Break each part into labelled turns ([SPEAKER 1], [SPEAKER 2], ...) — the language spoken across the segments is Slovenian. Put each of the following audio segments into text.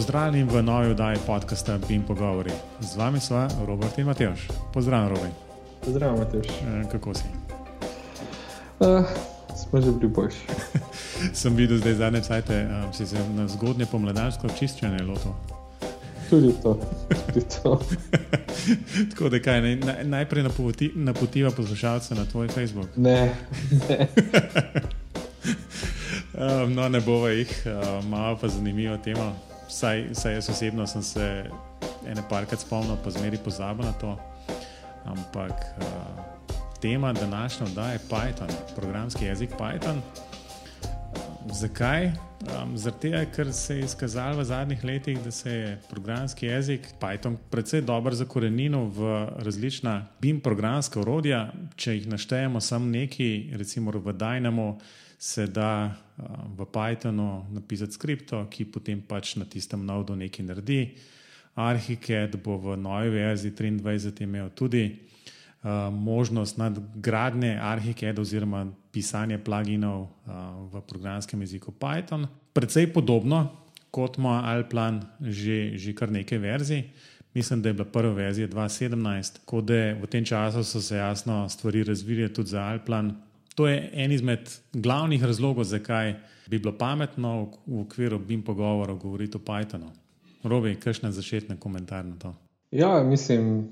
[SPEAKER 1] Pozdravljen v novi oddaji podcasta Bim Pogovori. Z vami smo Robert in Mateoš. Pozdravljen, Robert.
[SPEAKER 2] Zdravo, Mateoš.
[SPEAKER 1] Kako si?
[SPEAKER 2] Uh, smo že bili boljši.
[SPEAKER 1] Sem videl zdaj zadnje čase, um, si se na zgodnje pomladansko čiščenje lotil.
[SPEAKER 2] Tudi to. Tudi to.
[SPEAKER 1] Tako da kaj, naj, najprej napoti, napotiva poslušalce na tvoj Facebook.
[SPEAKER 2] Ne, ne.
[SPEAKER 1] Um, no, ne bova jih, uh, malo pa zanimivo tema. Vsaj, vsaj jaz osebno sem se ene parkrat spomnil, pa zmeri pozabil na to. Ampak uh, tema današnja oddaja je Python, programski jezik Python. Zakaj? Um, Zato, ker se je izkazalo v zadnjih letih, da se je programski jezik Python precej dobro zakorenil v različna BIM programska orodja. Če jih naštejemo samo neki, recimo v Dynamo, se da uh, v Pythonu napisati skripto, ki potem pač na tistem nodu nekaj naredi. Arhicad bo v novi verziji 23 imel tudi uh, možnost nadgradnje Arhicad oziroma pisanje pluginov uh, v programskem jeziku Python. Predvsej podobno kot ima Alplan že, že kar nekaj verzij. Mislim, da je bila prva verzija 2017, tako da v tem času so se jasno stvari razvile tudi za Alplan. To je en izmed glavnih razlogov, zakaj bi bilo pametno v okviru BIM pogovorov govoriti o Pythonu. Robi, kakšen začetni komentar na to?
[SPEAKER 2] Ja, mislim,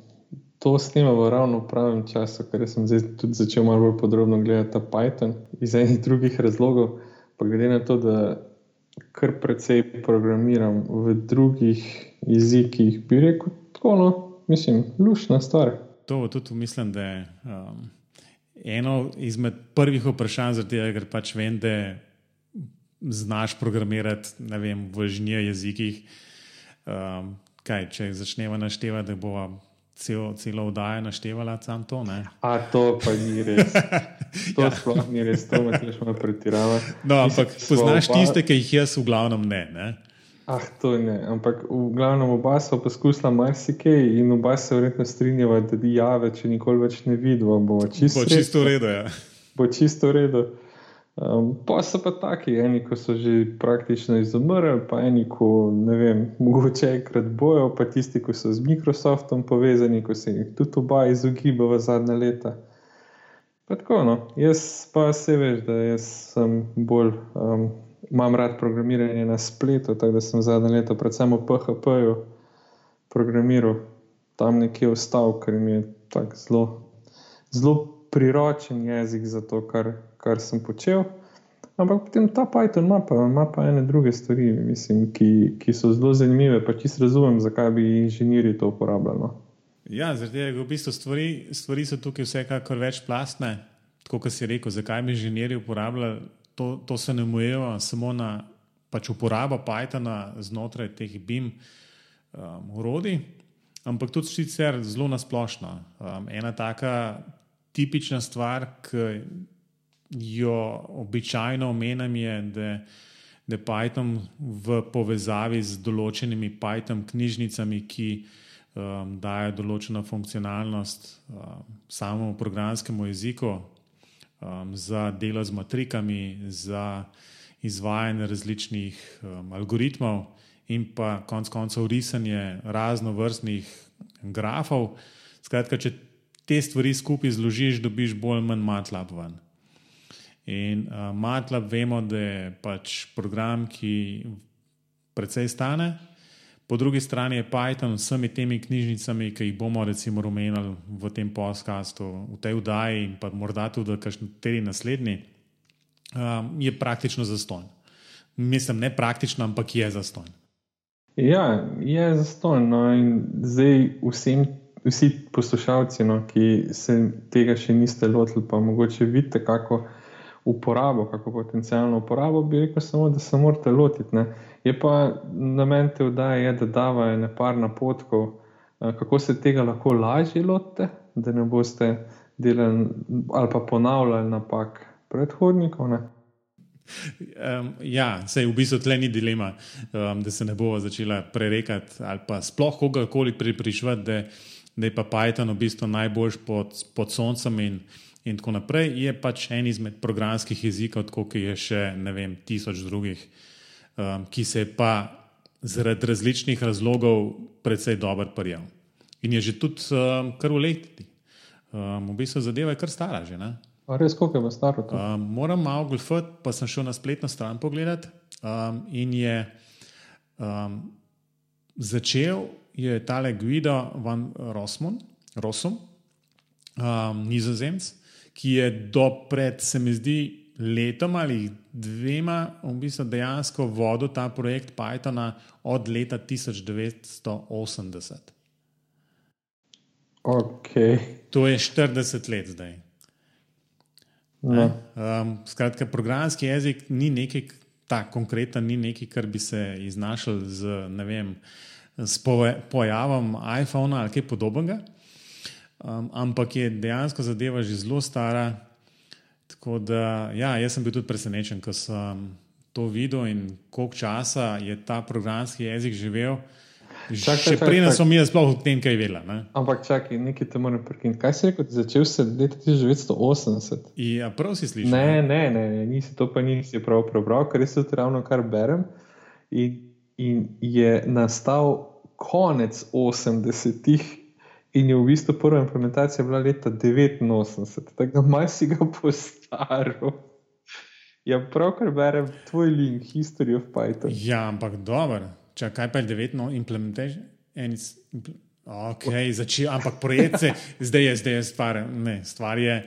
[SPEAKER 2] to snimamo ravno v pravem času, ker sem zdaj tudi začel malo bolj podrobno gledati ta Python iz enih drugih razlogov. Pa glede na to, da kar precej programiram v drugih jezikih, bi rekel, tako, no, mislim, lušna stvar.
[SPEAKER 1] To tudi mislim, da je. Um eno izmed prvih vprašanj, zato ker pač vem, da znaš programirati vem, v žnje jezikih. Um, kaj, če začnemo naštevati, da bo cel, celo vdajo naštevala, sam to. Ne?
[SPEAKER 2] A to pa ni res. To ja. sploh ni res, to me še malo pretirava.
[SPEAKER 1] No, ampak poznaš tiste, ki jih jaz v glavnem ne. ne?
[SPEAKER 2] Ah, to ne, ampak v glavnem oba smo poskusila marsikaj in oba se verjetno strinjava, da bi jave, če nikoli več ne vidimo, bo čisto,
[SPEAKER 1] bo čisto v redu. Ja.
[SPEAKER 2] Bo čisto v redu. Um, pa so pa taki, eni, ko so že praktično izumrli, pa eni, ko ne vem, mogoče enkrat bojo, pa tisti, ki so z Microsoftom povezani, ko se jih tudi oba izogiba v zadnje leta. Pa tako, no. Jaz pa se veš, da sem bolj. Um, imam rad programiranje na spletu, tako da sem zadnje leto, predvsem v PHP-ju, programiral tam nekje vstal, ker mi je tako zelo, zelo priročen jezik za to, kar, kar sem počel. Ampak potem ta Python ima pa, ima pa ene druge stvari, mislim, ki, ki so zelo zanimive, pa čisto razumem, zakaj bi inženirji to uporabljali. No.
[SPEAKER 1] Ja, zaradi tega, v bistvu stvari, stvari so tukaj vsekakor večplastne. Tako kot si rekel, zakaj bi inženirji uporabljali to, to se ne omejuje samo na pač uporabo Pythona znotraj teh BIM um, urodij, ampak tudi sicer zelo nasplošno. Um, ena taka tipična stvar, ki jo običajno omenjam, je, da, je Python v povezavi z določenimi Python knjižnicami, ki um, dajo določeno funkcionalnost um, samemu programskemu jeziku, um, za delo z matrikami, za izvajanje različnih um, algoritmov in pa konec koncev risanje raznovrstnih grafov. Skratka, če te stvari skupaj zložiš, dobiš bolj ali manj matlab ven. In uh, matlab vemo, da je pač program, ki precej stane. Po drugi strani je Python s vsemi temi knjižnicami, ki jih bomo recimo omenili v tem podkastu, v tej vdaji in pa morda tudi kateri naslednji, um, je praktično zaston. Mislim, ne praktično, ampak je zaston.
[SPEAKER 2] Ja, je zaston. No, in zdaj vsem, vsi poslušalci, no, ki se tega še niste lotili, pa mogoče vidite, kako uporabo, kako potencijalno uporabo, bi rekel samo, da se morate lotiti. Ne. Je pa namen te vdaje, da dava nekaj napotkov, eh, kako se tega lahko lažje lotite, da ne boste delali ali pa ponavljali napak predhodnikov. Ne?
[SPEAKER 1] Um, ja, se v bistvu tle ni dilema, um, da se ne bo začela prerekati ali pa sploh kogarkoli pripričvati, da, da je pa Python v bistvu najboljši pod, pod soncem in, in tako naprej. Je pač en izmed programskih jezikov, tako kot je še ne vem, tisoč drugih um, ki se pa zaradi različnih razlogov precej dober prijel. In je že tudi um, kar v leti. Um, v bistvu zadeva je kar stara že. Ne?
[SPEAKER 2] Res, koliko je staro?
[SPEAKER 1] Um, moram malo golfati, pa sem šel na spletno stran pogledat. Um, in je um, začel, je tale Guido van Rosmon, Rosom, um, nizozemc, ki je do pred, se mi zdi, letom ali dvema v bistvu dejansko vodil ta projekt Pythona od leta 1980.
[SPEAKER 2] Okay.
[SPEAKER 1] To je 40 let zdaj.
[SPEAKER 2] No.
[SPEAKER 1] Um, skratka, programski jezik ni nekaj, ta konkreten, ni nekaj, kar bi se iznašel z, vem, z pojavom iPhona ali kaj podobnega. Um, ampak je dejansko zadeva že zelo stara, Tako da, ja, jaz sem bil tudi presenečen, ko sem to videl in koliko časa je ta programski jezik živel. Čak, Še prej nisem mi sploh o tem kaj vedela. Ne?
[SPEAKER 2] Ampak čakaj, nekaj te moram prekiniti. Kaj si rekel, začel si leta 1980?
[SPEAKER 1] Ja, prav si slišal.
[SPEAKER 2] Ne, ne, ne, ne, nisi to pa nisi prav prebral, ker res tudi ravno kar berem. In, in je nastal konec 80-ih In je v bistvu prva implementacija bila leta 89, tako da malo si ga postaral. Ja, pravkar berem tvoj link, History of Python.
[SPEAKER 1] Ja, ampak dobro. Če kaj pa je 9 implementation? Impl ok, začel, ampak projekt se, zdaj je, zdaj je stvar. Ne, stvar je,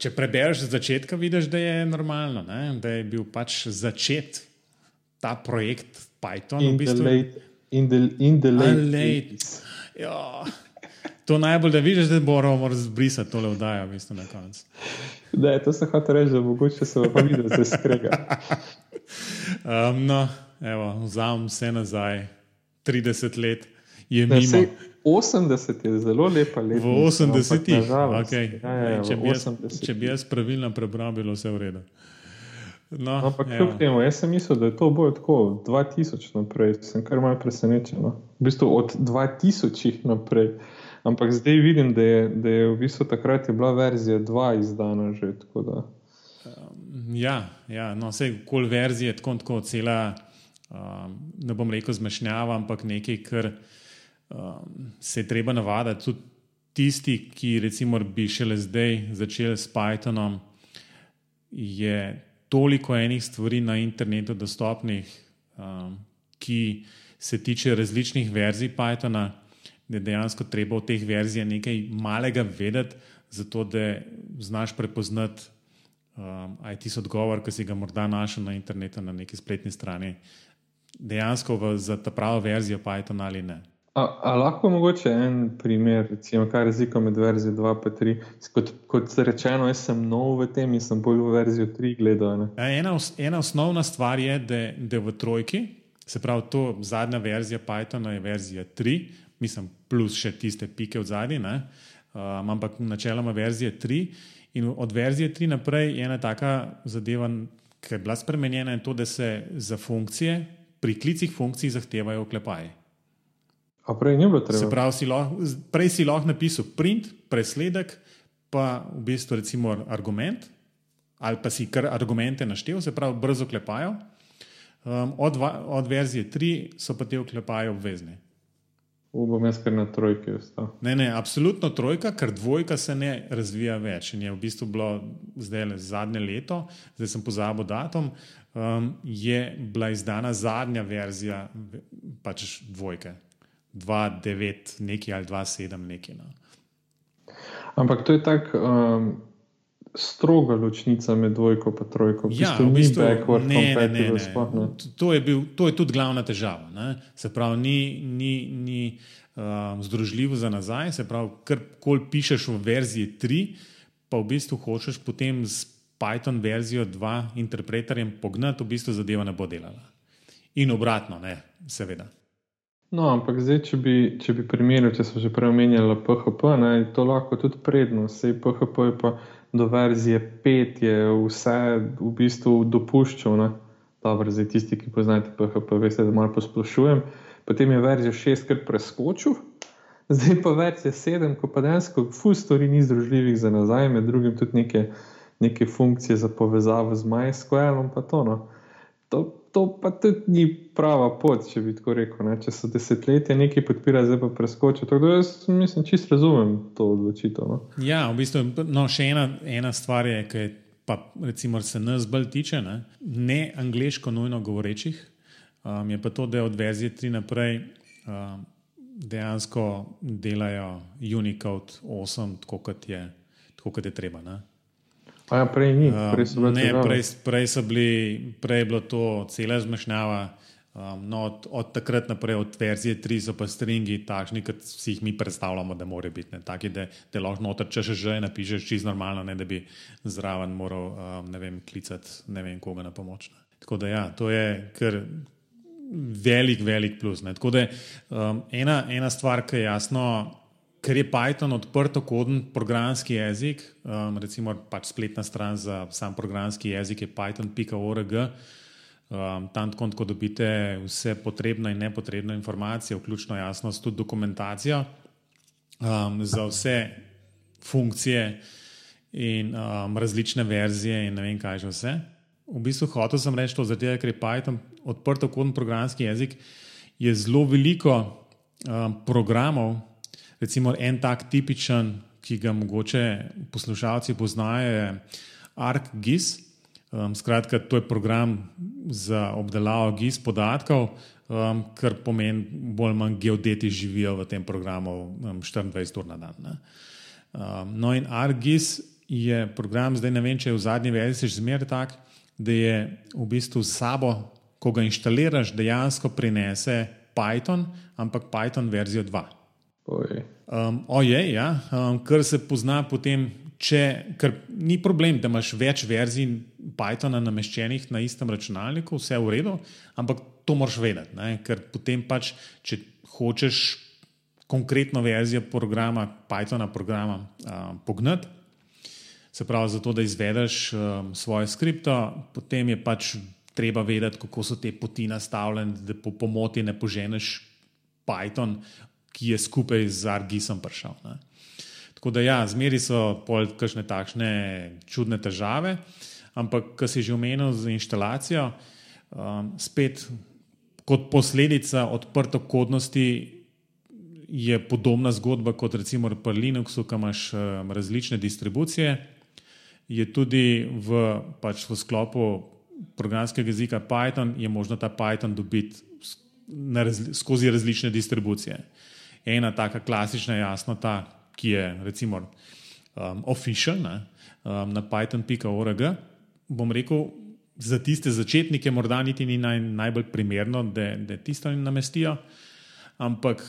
[SPEAKER 1] če prebereš od začetka, vidiš, da je normalno, ne? da je bil pač začet ta projekt Python.
[SPEAKER 2] In
[SPEAKER 1] v bistvu.
[SPEAKER 2] the late, in the, in the late, late.
[SPEAKER 1] Ja. To najbolj, da vidiš, da moramo zbrisati tole vdajo, mislim, na koncu.
[SPEAKER 2] Da, to se hoče reči, da mogoče se bo videl, da se skrega.
[SPEAKER 1] um, no, evo, vzamem vse nazaj, 30 let je mimo. Ne,
[SPEAKER 2] 80 je zelo lepa leta.
[SPEAKER 1] V 80-ih, okay. ja, ja, če, če bi jaz pravilno prebral, bilo vse v redu.
[SPEAKER 2] No, Ampak kljub temu, jaz sem mislil, da je to bolj tako 2000 naprej, sem kar malce presenečen. No. V bistvu od 2000 naprej. Ampak zdaj vidim, da je, da je v bistvu takrat je bila verzija 2 izdana že. Um,
[SPEAKER 1] ja, ja, no, vse kol verzije, tako kot cela, um, ne bom rekel zmešnjava, ampak nekaj, kar um, se je treba navaditi. Tudi tisti, ki recimo bi šele zdaj začeli s Pythonom, je toliko enih stvari na internetu dostopnih, um, ki se tiče različnih verzij Pythona da je dejansko treba v teh verzijah nekaj malega vedeti, zato da znaš prepoznati um, IT odgovor, ki si ga morda našel na internetu, na neki spletni strani, dejansko v, za ta pravo verzijo Python ali ne.
[SPEAKER 2] A, a lahko mogoče en primer, recimo, kaj je razlika med verzijo 2 in 3? Kot, kot rečeno, jaz sem nov v tem in sem bolj v verzijo 3 gledal.
[SPEAKER 1] Ja, ena, ena osnovna stvar je, da, da v trojki, se pravi, to zadnja verzija Pythona je verzija 3, mislim, plus še tiste pike v zadnji, um, ampak načeloma verzije 3. In od verzije 3 naprej je ena taka zadeva, ki je bila spremenjena, in to, da se za funkcije, pri klicih funkcij zahtevajo oklepaje.
[SPEAKER 2] A prej ni bilo treba.
[SPEAKER 1] Se pravi, si lahko, prej si lahko napisal print, presledek, pa v bistvu recimo argument, ali pa si kar argumente naštel, se pravi, brzo klepajo. Um, od, od verzije 3 so pa te oklepaje obvezni.
[SPEAKER 2] Upam, jaz kar na trojki ostal.
[SPEAKER 1] Ne, ne, absolutno trojka, ker dvojka se ne razvija več. In je v bistvu bilo zdaj le zadnje leto, zdaj sem pozabil datum, um, je bila izdana zadnja verzija pač dvojke. 2.9, nekaj ali 2.7, nekaj. No.
[SPEAKER 2] Ampak to je tako. Um stroga ločnica med dvojko in trojko. V
[SPEAKER 1] ja, v bistvu, ne, ne, ne, ne. Sploh, ne. To, je bil, to je tudi glavna težava. Ne? Se pravi, ni, ni, ni um, združljivo za nazaj. Se pravi, kar koli pišeš v verziji 3, pa v bistvu hočeš potem s Python verzijo 2 interpreterjem pognati, v bistvu zadeva ne bo delala. In obratno, ne, seveda.
[SPEAKER 2] No, ampak zdaj, če bi, če bi primerjal, če smo že prej omenjali PHP, ne, to lahko tudi prednost. Sej PHP je pa do verzije 5 je vse v bistvu dopuščal. Dobro, zdaj tisti, ki poznate PHP, veste, da malo posplošujem. Potem je verzija 6 kar preskočil, zdaj pa verzija 7, ko pa dejansko full story ni združljivih za nazaj, med drugim tudi neke, neke funkcije za povezavo z MySQL-om. To, no. to, to pa tudi ni prava pot, če bi tako rekel. Ne? Če so desetletja nekaj podpira, zdaj pa preskočijo. Tako da jaz mislim, čist razumem to odločitev. No?
[SPEAKER 1] Ja, v bistvu, no, še ena, ena stvar je, ki pa recimo se nas bolj tiče, ne, ne angliško nujno govorečih, um, je pa to, da od verzije 3 naprej um, dejansko delajo Unicode 8, tako kot je, tako kot je treba. Ne.
[SPEAKER 2] Ja, prej ni, prej so bili
[SPEAKER 1] ne, prej, prej, so bili, prej je bilo to cela zmešnjava. Um, no, od, od takrat naprej, od verzije 3, so pa stringi takšni, kot si jih mi predstavljamo, da morajo biti. Taki, da te lahko noter, če še že napišeš, čisto normalno, ne, da bi zraven moral um, ne vem, klicati ne vem koga na pomoč. Ne. Tako da ja, to je kar velik, velik plus. Ne. Tako da um, ena, ena stvar, ki je jasno ker je Python odprto koden programski jezik, um, recimo pač spletna stran za sam programski jezik je python.org. Um, tam tako dobite vse potrebne in nepotrebne informacije, vključno jasnost, tudi dokumentacijo um, za vse funkcije in um, različne verzije in ne vem kaj že vse. V bistvu hotel sem reči to, zato ker je Python odprto koden programski jezik, je zelo veliko um, programov, Recimo en tak tipičen, ki ga mogoče poslušalci poznajo, je ArcGIS. Um, skratka, to je program za obdelavo GIS podatkov, um, kar pomeni, bolj ali manj geodeti živijo v tem programu um, 24 ur na dan. Um, no, in ArcGIS je program, zdaj ne vem, če je v zadnji verziji še zmeraj tak, da je v bistvu sabo, ko ga inštaliraš, dejansko prinese Python, ampak Python verzijo 2. Um, Ojej, ja, um, kar se pozna potem, če, ker ni problem, da imaš več verzij Pythona nameščenih na istem računalniku, vse je v redu, ampak to moraš vedeti, ne? ker potem pač, če hočeš konkretno verzijo programa, Pythona programa um, pognati, se pravi, zato da izvedeš um, svoje skripto, potem je pač treba vedeti, kako so te poti nastavljene, da po pomoti ne poženeš Python ki je skupaj z Argisom prišel. Ne. Tako da, ja, zmeri so kakšne takšne čudne težave, ampak, kar si že omenil z instalacijo, um, spet kot posledica odprtokodnosti je podobna zgodba kot recimo pri Linuxu, ki imaš um, različne distribucije. Je tudi v, pač v sklopu programskega jezika Python, je možno ta Python dobiti razli, skozi različne distribucije. Ena taka klasična, jasno, ta, ki je recimo um, official ne, um, na python.org. Bom rekel, za tiste začetnike morda niti ni naj, najbolj primerno, da, da tisto namestijo, ampak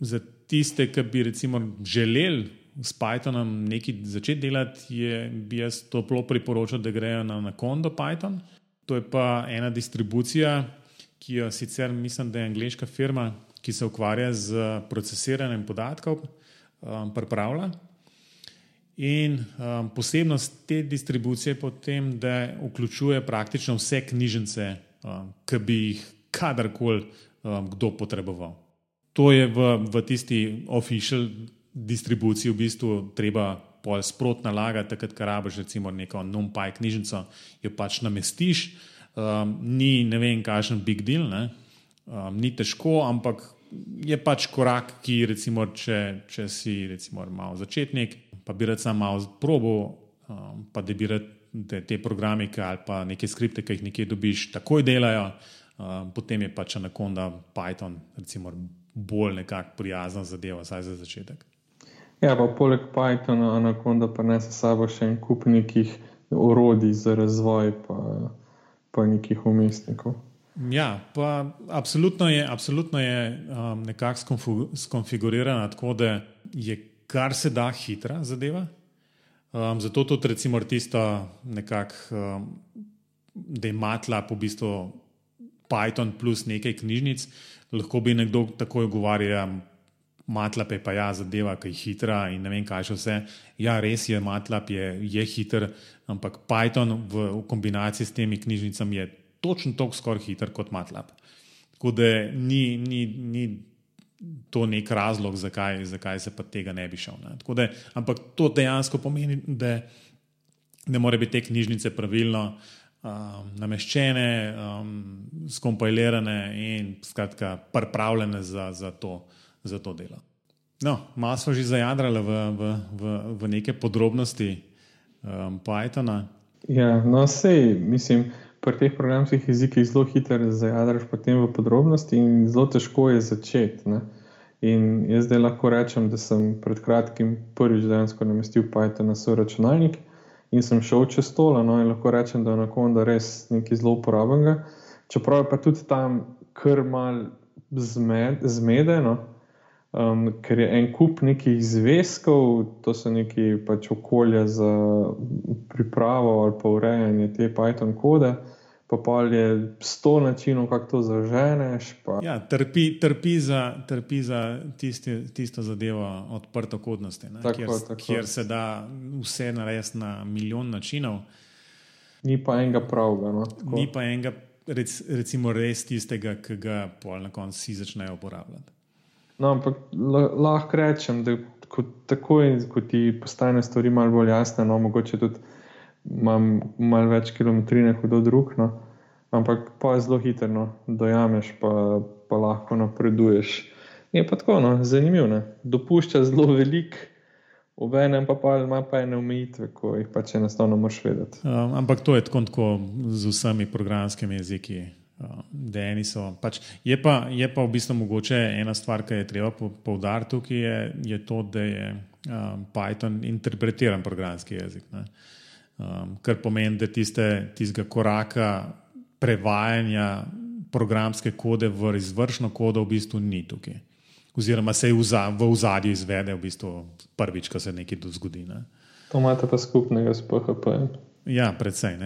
[SPEAKER 1] za tiste, ki bi recimo želeli s Pythonom nekaj začeti delati, je, bi jaz toplo priporočal, da grejo na Nakondo Python. To je pa ena distribucija, ki jo sicer mislim, da je angliška firma, ki se ukvarja z procesiranjem podatkov, um, pripravlja. In um, posebnost te distribucije je potem, da vključuje praktično vse knjižnice, um, ki bi jih kadarkoli um, kdo potreboval. To je v, v tisti official distribuciji v bistvu treba pol sprot nalagati, takrat, ko rabiš recimo neko NumPy knjižnico, jo pač namestiš, um, ni ne vem, kakšen big deal, ne? Um, ni težko, ampak je pač korak, ki recimo, če, če si recimo, malo začetnik, pa bi rad samo probo, um, pa da bi rad te, te programike ali pa neke skripte, ki jih nekje dobiš, takoj delajo, um, potem je pač Anaconda Python recimo, bolj nekako prijazna zadeva, vsaj za začetek.
[SPEAKER 2] Ja, pa poleg Pythona Anaconda prenese sabo še en kup nekih orodij za razvoj, pa, pa nekih umestnikov.
[SPEAKER 1] Ja, pa absolutno je, absolutno je um, nekako skonfigurirana tako, da je kar se da hitra zadeva. Um, zato tudi, recimo, tisto nekako, um, da ima tla po bistvu Python plus nekaj knjižnic, lahko bi nekdo takoj govoril, Matlab je pa ja zadeva, ki je hitra in ne vem kaj še vse. Ja, res je, Matlab je, je hiter, ampak Python v, v kombinaciji s temi knjižnicami je točno tako skoraj hiter kot MATLAB. Tako da ni, ni, ni to nek razlog, zakaj, zakaj se pa tega ne bi šel. Ne. Da, ampak to dejansko pomeni, da ne more biti te knjižnice pravilno um, nameščene, um, skompilirane in skratka, pripravljene za, za, to, za to delo. No, malo smo že zajadrali v, v, v, v neke podrobnosti um, Pythona.
[SPEAKER 2] Ja, no, sej, mislim, pri teh programskih jezikih zelo hitro zajadraš v podrobnosti in zelo težko je začeti. In jaz zdaj lahko rečem, da sem pred kratkim prvič dejansko namestil Python na svoj računalnik in sem šel čez stol. No, in lahko rečem, da je na koncu res nekaj zelo uporabnega. Čeprav je pa tudi tam kar mal zmed, zmedeno um, ker je en kup nekih zvezkov, to so neki pač okolja za pripravo ali pa urejanje te Python kode. Pa pa je sto načinov, kako to zaženeš. Pa...
[SPEAKER 1] Ja, trpi, trpi za, trpi za tisti, tisto zadevo odprto kodnosti, tako, kjer, tako. kjer se da vse narediti na milijon načinov.
[SPEAKER 2] Ni pa enega pravega. No,
[SPEAKER 1] Ni pa enega, rec, recimo, res tistega, ki ga na koncu vsi začnejo uporabljati.
[SPEAKER 2] No, ampak lahko rečem, da ko, takoj, ko ti postane stvari malo bolj jasne, no, mogoče tudi imam malo več kilometrine kot drug, no, ampak pa je zelo hitro, no, dojameš, pa, pa lahko napreduješ. Je pa tako, no, zanimivo. Dopušča zelo velik, obenem pa, pa ima pa ene omejitve, ko jih pač enostavno moraš vedeti.
[SPEAKER 1] Um, ampak to je tako, tako z vsemi programskimi jeziki. Dejeni so. Pač je, pa, je pa v bistvu mogoče ena stvar, ki je treba poudariti tukaj, je, je to, da je um, Python interpretiran programski jezik. Um, kar pomeni, da tiste, tistega koraka prevajanja programske kode v izvršno kodo v bistvu ni tukaj. Oziroma se v, v ozadju izvede v bistvu prvič, ko se nekaj zgodi. Ne?
[SPEAKER 2] To imate pa skupnega s PHP. -em.
[SPEAKER 1] Ja, predvsej.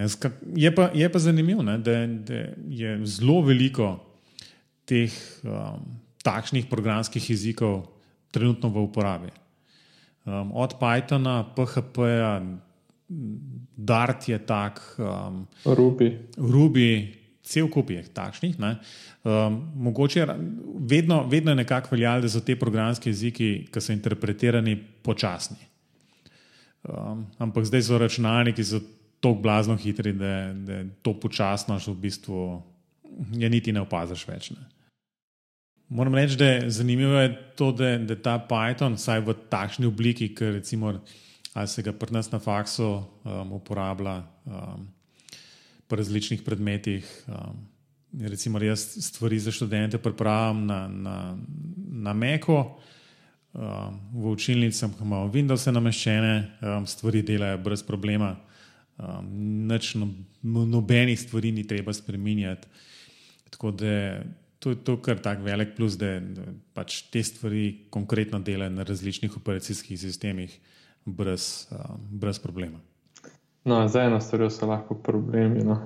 [SPEAKER 1] Je pa, je pa zanimivo, ne, da, da je zelo veliko teh um, takšnih programskih jezikov trenutno v uporabi. Um, od Pythona, PHP-ja, Dart je tak, um,
[SPEAKER 2] Ruby.
[SPEAKER 1] Ruby, cel kup je takšnih. Um, mogoče vedno, vedno je nekako veljalo, da so te programske jeziki, ki so interpretirani, počasni. Um, ampak zdaj so računalniki, ki so tako blazno hitri, da, da to počasnost v bistvu je niti ne opaziš več. Ne. Moram reči, da je zanimivo je to, da, da ta Python, vsaj v takšni obliki, ki recimo, se ga pri nas na faksu um, uporablja um, po različnih predmetih. Um, recimo, jaz stvari za študente pripravljam na, na, na Meko. Um, v učilnicah imamo Windows nameščene, um, stvari delajo brez problema um, nič, no, nobenih stvari ni treba spremenjati. Tako da to je to kar tak velik plus, da, da pač te stvari konkretno delajo na različnih operacijskih sistemih brez, um, brez problema.
[SPEAKER 2] No, za eno stvar so lahko problemi. No.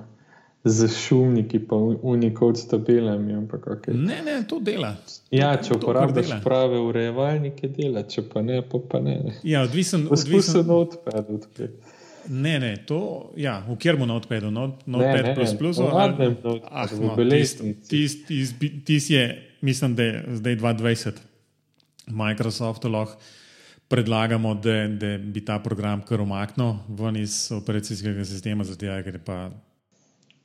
[SPEAKER 2] Z šumniki, pa unikot s tabelami. Okay.
[SPEAKER 1] Ne, ne, to dela.
[SPEAKER 2] Ja, če uporabiš prave urejevalnike, dela, če pa ne, pa, pa ne.
[SPEAKER 1] Ja, odvisen,
[SPEAKER 2] odvisen od tega.
[SPEAKER 1] Ne, ne, to ja, v kjermu na odpedu, na odpedu plus plus.
[SPEAKER 2] Ah, no,
[SPEAKER 1] Tis je, mislim, da je zdaj 2020, Microsoft lahko predlagamo, da, da bi ta program kar umaknil ven iz operacijskega sistema, zato ker je pa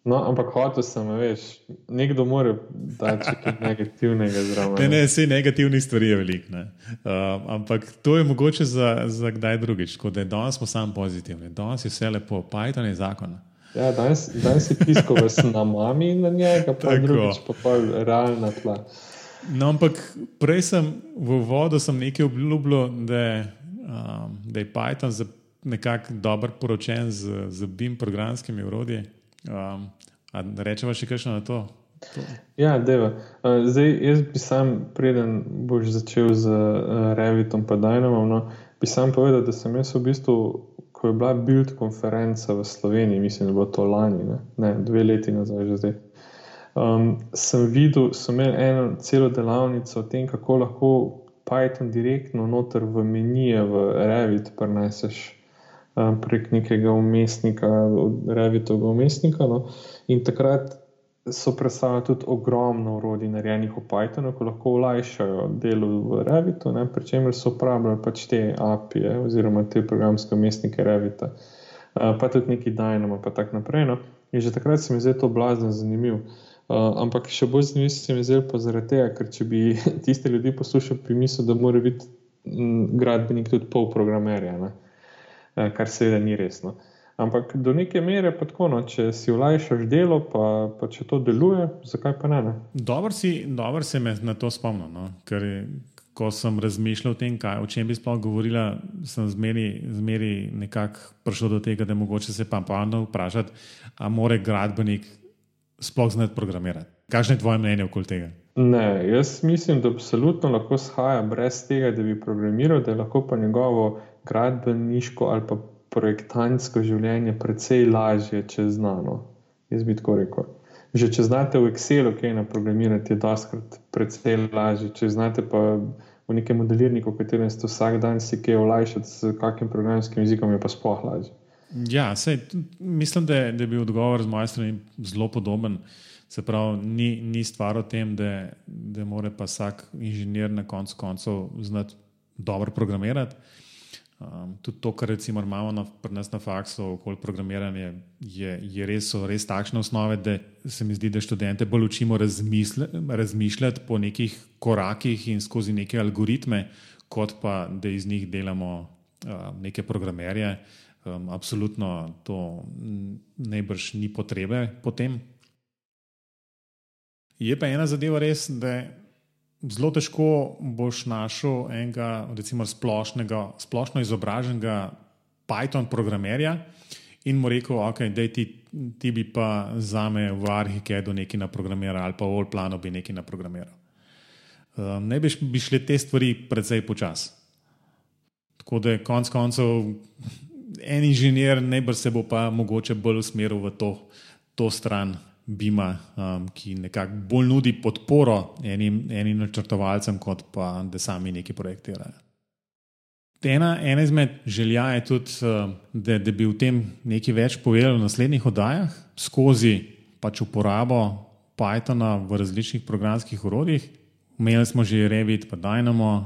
[SPEAKER 2] No, ampak hotel sem, veš, nekdo mora dati nekaj negativnega zraven.
[SPEAKER 1] Ne, ne, vse negativnih stvari je veliko. Uh, ampak to je mogoče za, za kdaj drugič, kot da je danes smo samo pozitivni. Danes je vse lepo, Python je zakon.
[SPEAKER 2] Ja, danes, danes je pisko, da sem na mami in na njega, pa drugič pa pa realna tla.
[SPEAKER 1] No, ampak prej sem v vodu nekaj obljubljal, da, um, da je Python nekako dober poročen z, z BIM programskimi urodji. Um, Rečemo še kaj na to?
[SPEAKER 2] to. Ja, deva. Zdaj, jaz bi sam, preden boš začel z uh, Revitom, pa Dynamom, no, bi sam povedal, da sem jaz v bistvu, ko je bila Build konferenca v Sloveniji, mislim, da bo to lani, ne, ne dve leti nazaj, že zdaj. Um, sem videl, so imeli eno celo delavnico o tem, kako lahko Python direktno noter v menije v Revit preneseš prek nekega umestnika, revitovega umestnika. No. In takrat so predstavljali tudi ogromno urodij, narejenih v Pythonu, ki lahko olajšajo delo v Revitu, pri čemer so uporabljali pač te API -e, oziroma te programske umestnike Revita, pa tudi neki Dynamo, pa tako naprej. No. In že takrat se mi zdi to blazno zanimivo. Uh, ampak še bolj zanimivo se mi zdi pa zaradi tega, ker če bi tiste ljudi poslušali, bi mislil, da mora biti gradbenik tudi pol programerja, ne? Kar seveda ni resno. Ampak do neke mere pa tako, no, če si olajšaš delo, pa, pa če to deluje, zakaj pa ne? ne?
[SPEAKER 1] Dobro si, dobro se me na to spomnil. No? Ker ko sem razmišljal o tem, kaj, o čem bi sploh govorila, sem zmeri, zmeri nekako prišel do tega, da mogoče se pa pa vprašati, a more gradbenik sploh znati programirati. Kakšno je tvoje mnenje okoli tega?
[SPEAKER 2] Ne, jaz mislim, da absolutno lahko shaja brez tega, da bi programiral, da je lahko pa njegovo gradbeniško ali pa projektantsko življenje precej lažje, če znano. Jaz bi tako rekel. Že če znate v Excelu, kaj na programirati, je doskrat precej lažje. Če znate pa v nekem modelirniku, v katerem ste vsak dan si kaj olajšati s kakim programskim jezikom, je pa sploh lažje.
[SPEAKER 1] Ja, sej, mislim, da je, da je bil odgovor z moje strani zelo podoben. Se pravi, ni, ni stvar o tem, da, da mora pa vsak inženir na koncu koncev znati dobro programirati. Um, tudi to, kar recimo imamo na, pri nas na faksu, okoli programiranja, je, je res, res takšne osnove, da se mi zdi, da študente bolj učimo razmišljati po nekih korakih in skozi neke algoritme, kot pa da iz njih delamo uh, neke programerje. Um, absolutno to najbrž ni potrebe potem. Je pa ena zadeva res, da zelo težko boš našel enega, recimo, splošnega, splošno izobraženega Python programerja in mu rekel, ok, da ti, ti bi pa za me v Arhikedu nekaj naprogramiral ali pa v Allplanu bi nekaj naprogramiral. Um, ne bi, bi šle te stvari precej počasi. Tako da konec koncev en inženir najbrž se bo pa mogoče bolj usmeril v to, to stran. Bima, um, ki nekako bolj nudi podporo enim, enim načrtovalcem, kot pa da sami neki projektirajo. Ena, ena izmed želja je tudi, uh, da, da bi v tem nekaj več povedali v naslednjih oddajah, skozi pač uporabo Pythona v različnih programskih urodjih. Imeli smo že Revit, pa Dynamo,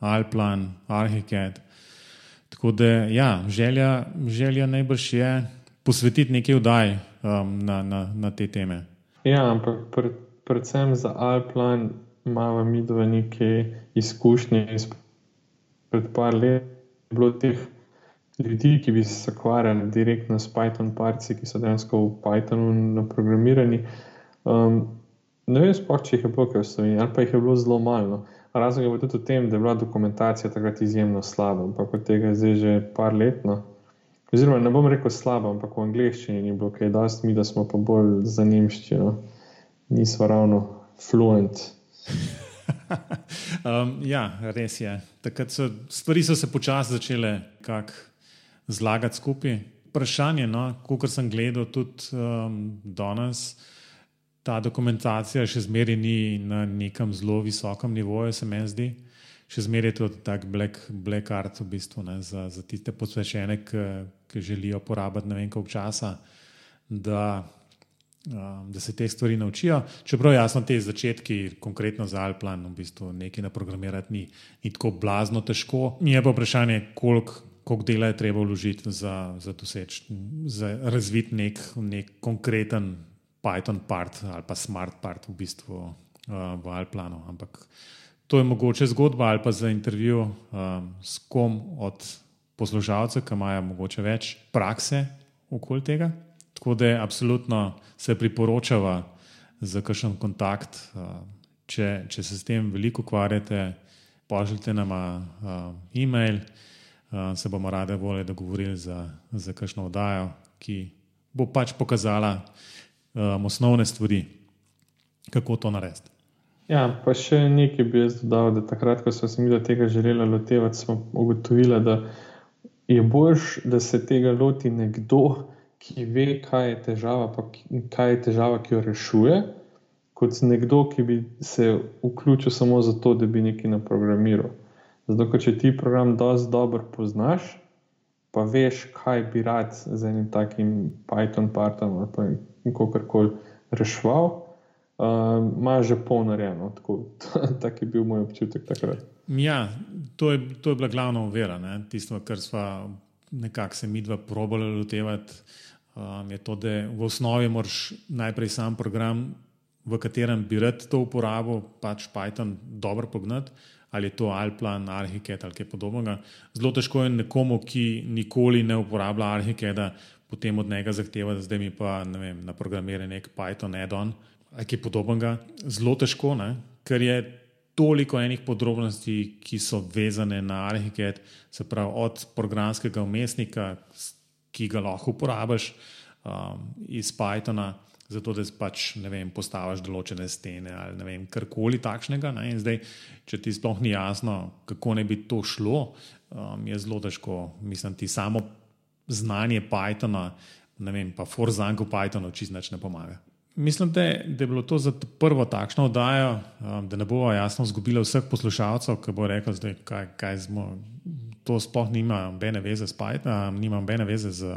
[SPEAKER 1] Alplan, Archicad. Tako da, ja, želja, želja najbrž je posvetiti nekaj oddaj um, na, na, na te teme.
[SPEAKER 2] Ja, ampak pred, predvsem za Alplan imamo mi dve neke izkušnje. Pred par let je bilo teh ljudi, ki bi se ukvarjali direktno s Python parci, ki so dejansko v Pythonu naprogramirani. Um, ne vem, spoh, če jih je bilo kaj v Sloveniji, ali pa jih je bilo zelo malo. Razlog je tudi v tem, da je bila dokumentacija takrat izjemno slaba, ampak od tega je zdaj že par let. No. Oziroma, ne bom rekel slabo, ampak v angleščini ni bilo kaj, smo mi, da smo pa bolj za nemščino, nismo ravno fluent.
[SPEAKER 1] um, ja, res je. So, stvari so se počasi začele zlagati skupaj. Vprašanje, no, kot sem gledal tudi um, danes, ta dokumentacija še zmeraj ni na nekem zelo visokem nivoju, se mi zdi še zmeraj to tak black, black art v bistvu ne, za, za tiste posvečene, ki, želijo porabiti ne vem koliko časa, da, um, da se te stvari naučijo. Čeprav jasno te začetki, konkretno za Alplan, v bistvu nekaj naprogramirati ni, ni tako blazno težko. Mi je pa vprašanje, koliko. Koliko dela je treba vložiti za, za, za razvit nek, nek konkreten Python part ali pa smart part v bistvu uh, v Alplanu. Ampak uh, To je mogoče zgodba ali pa za intervju um, s kom od poslušalcev, ki imajo mogoče več prakse okoli tega. Tako da je absolutno se priporočava za kakšen kontakt. Uh, če, če se s tem veliko ukvarjate, pošljite nam uh, e-mail, uh, se bomo rade volje dogovorili za, za kakšno oddajo, ki bo pač pokazala um, osnovne stvari, kako to narediti.
[SPEAKER 2] Ja, pa še nekaj bi jaz dodal, da takrat, ko smo se mi tega želeli lotevati, smo ugotovili, da je boljš, da se tega loti nekdo, ki ve, kaj je težava, pa kaj je težava, ki jo rešuje, kot nekdo, ki bi se vključil samo zato, da bi nekaj naprogramiral. Zato, ker če ti program dosti dobro poznaš, pa veš, kaj bi rad z enim takim Python partom ali pa kako koli reševal ima uh, že polnarejeno. Tak je bil moj občutek takrat.
[SPEAKER 1] Ja, to je, to je bila glavna uvera, tisto, kar smo nekako se mi dva probali lotevati. um, je to, da v osnovi moraš najprej sam program, v katerem bi rad to uporabil, pač Python dobro pognati, ali je to Alplan, Arhicad ali kaj podobnega. Zelo težko je nekomu, ki nikoli ne uporablja Arhicada, potem od njega zahteva, da zdaj mi pa vem, na programiranje nek Python add-on ali kaj podobnega. Zelo težko, ne? ker je toliko enih podrobnosti, ki so vezane na Arhicad, se pravi od programskega umestnika, ki ga lahko uporabiš um, iz Pythona zato da pač vem, postaviš določene stene ali vem, karkoli takšnega. Zdaj, če ti sploh ni jasno, kako ne bi to šlo, um, je zelo težko. Mislim, ti samo znanje Pythona, ne vem, pa Forzanko Pythonu čisto ne pomaga. Mislim, da je, da je bilo to za prvo takšno oddajo, um, da ne bomo jasno izgubili vseh poslušalcev, ki bo rekel, da kaj, kaj smo. To sploh nima nobene veze s Pythonom, nima nobene veze z,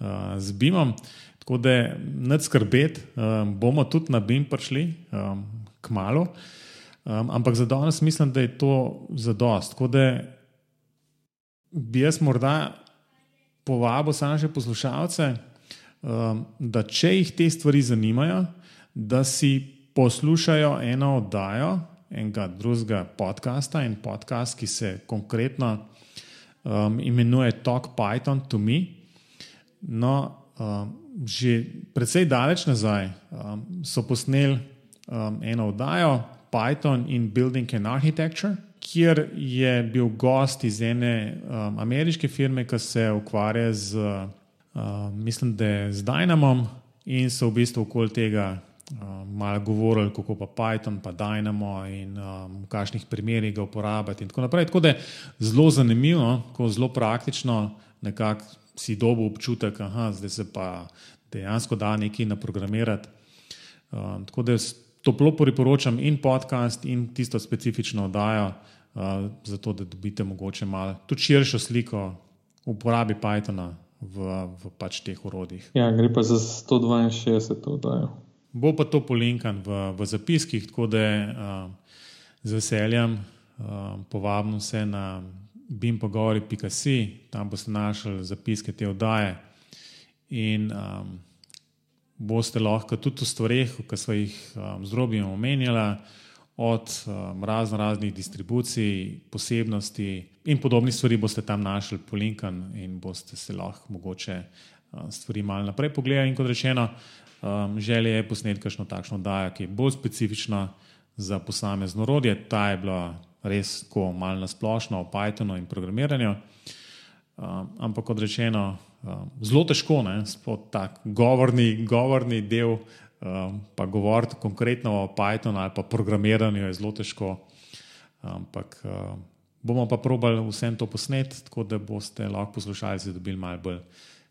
[SPEAKER 1] uh, z BIM-om. Tako da ne skrbeti, um, bomo tudi na BIM prišli um, k malu, um, ampak za danes mislim, da je to za dost. Tako da bi jaz morda povabil samo še poslušalce, um, da če jih te stvari zanimajo, da si poslušajo eno oddajo enega drugega podcasta in podcast, ki se konkretno um, imenuje Talk Python to Me. No, um, že precej daleč nazaj um, so posneli um, eno oddajo Python in Building and Architecture, kjer je bil gost iz ene um, ameriške firme, ki se ukvarja z, um, mislim, da je z Dynamom in so v bistvu okoli tega. Um, malo govorili, kako pa Python, pa Dynamo in um, v kakšnih primerih ga uporabljati. Tako, tako da je zelo zanimivo, ko zelo praktično nekako si dobil občutek, da se pa dejansko da nekaj naprogramirati. Uh, tako da toplo priporočam in podcast, in tisto specifično oddajo, uh, zato da dobite mogoče malo tudi širšo sliko uporabe Pythona v, v pač teh urodjih.
[SPEAKER 2] Ja, gre pa za 162 oddajo.
[SPEAKER 1] Bo pa to polinkan v, v zapiskih, tako da uh, z veseljem uh, povabim vse na bimpogovori.si, tam boste našli zapiske te oddaje in um, boste lahko tudi v stvareh, ki smo jih um, z robijo omenjali, od um, razno raznih distribucij, posebnosti in podobnih stvari, boste tam našli polinkan in boste se lahko mogoče um, stvari malo naprej pogledali. In kot rečeno, um, želje je posneti kakšno takšno oddajo, ki je bolj specifična za posamezno orodje. Ta je bila res tako malo nasplošno o Pythonu in programiranju. Um, ampak, kot rečeno, um, zelo težko je ta govorni, govorni del, um, pa govoriti konkretno o Pythonu ali pa programiranju je zelo težko. Ampak um, bomo pa probali vsem to posneti, tako da boste lahko poslušalci dobili malo bolj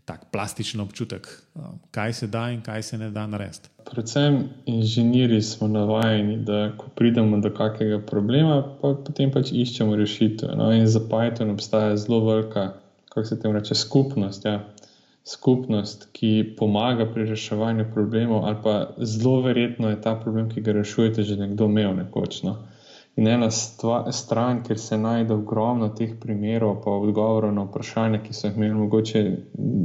[SPEAKER 1] tak plastičen občutek, um, kaj se da in kaj se ne da narediti.
[SPEAKER 2] Predvsem inženirji smo navajeni, da ko pridemo do kakega problema, pa potem pač iščemo rešitev. No? In za Python obstaja zelo velika, kako se temu reče, skupnost. Ja? Skupnost, ki pomaga pri reševanju problemov, ali pa zelo verjetno je ta problem, ki ga rešujete, že nekdo imel nekoč. No? In ena stva, stran, kjer se najde ogromno teh primerov, pa odgovorov na vprašanja, ki so jih imeli mogoče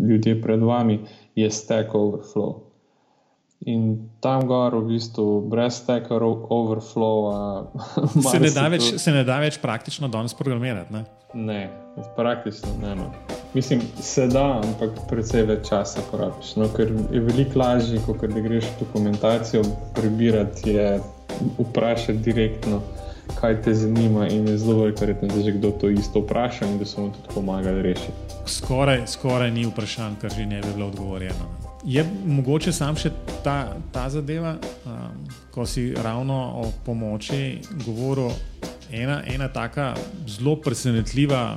[SPEAKER 2] ljudje pred vami, je Stack Overflow. In tam gor, v bistvu, brez Stack Overflowa,
[SPEAKER 1] se ne, več, se ne da več praktično danes programirati. Ne,
[SPEAKER 2] ne praktično ne. No. Mislim, se da, ampak precej več časa porabiš. No, ker je veliko lažje, kot da greš dokumentacijo prebirati, je vprašati direktno kaj te zanima, in je zelo verjetno, da že kdo to isto vpraša in da so mu tudi pomagali rešiti.
[SPEAKER 1] Skoraj, skoraj ni vprašanj, kar že ne bi bilo odgovorjeno. Je mogoče sam še ta, ta zadeva, um, ko si ravno o pomoči govoril, ena, ena taka zelo presenetljiva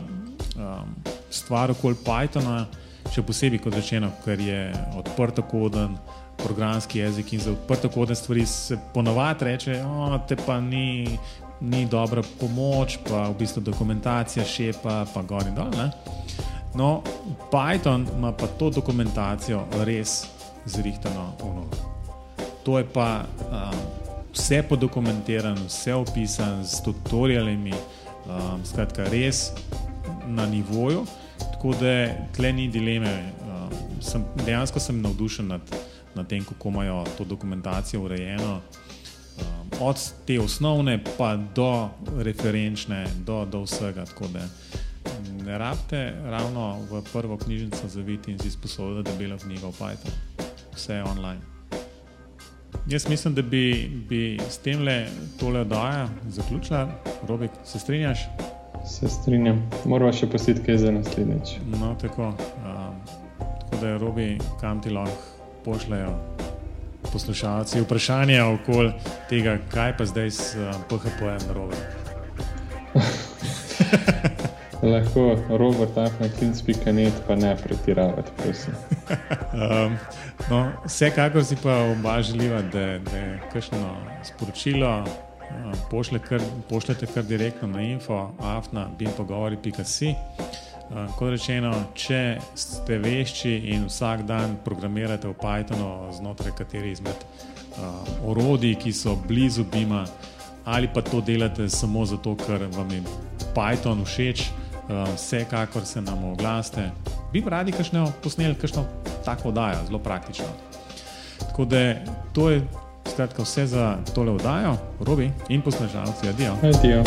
[SPEAKER 1] um, stvar okoli Pythona, še posebej kot rečeno, ker je odprto koden. Programski jezik in za odprto kodne stvari se ponovadi reče, da te pa ni ni dobra pomoč, pa v bistvu dokumentacija šepa, pa gor in dol. Ne? No, Python ima pa to dokumentacijo res zrihtano v novo. To je pa um, vse podokumentirano, vse opisano s tutorialami, um, skratka, res na nivoju, tako da tle ni dileme. Um, sem, dejansko sem navdušen nad, nad tem, kako imajo to dokumentacijo urejeno. Um, od te osnovne, pa do referenčne, do, do vsega. Ne rabite ravno v prvo knjižnico zaviti in si sposoditi debelo knjigo v Python. Vse je online. Jaz mislim, da bi, bi s tem le tole oddaja zaključila. Robik, se strinjaš?
[SPEAKER 2] Se strinjam. Moramo še positi kaj za naslednjič.
[SPEAKER 1] No, tako. Um, tako da je Robi, kam ti lahko pošljajo poslušalci vprašanja okoli tega, kaj pa zdaj s uh, PHP-jem narobe.
[SPEAKER 2] Lahko Robert, afnaklinc.net, pa ne pretiravati, prosim.
[SPEAKER 1] um, no, vsekakor si pa oba želiva, da je kakšno sporočilo. Pošle kar, pošljete kar direktno na info, afna, bim pogovori.si. Kot rečeno, če ste vešči in vsak dan programirate v Pythonu znotraj katerih izmed uh, orodij, ki so blizu Bima, ali pa to delate samo zato, ker vam je Python všeč vsekakor se nam oglasite. Bi radi kakšno posneli, kakšno tako oddajo, zelo praktično. Tako da to je skratka vse za tole oddajo, robi in poslušalci, adijo.
[SPEAKER 2] Adijo.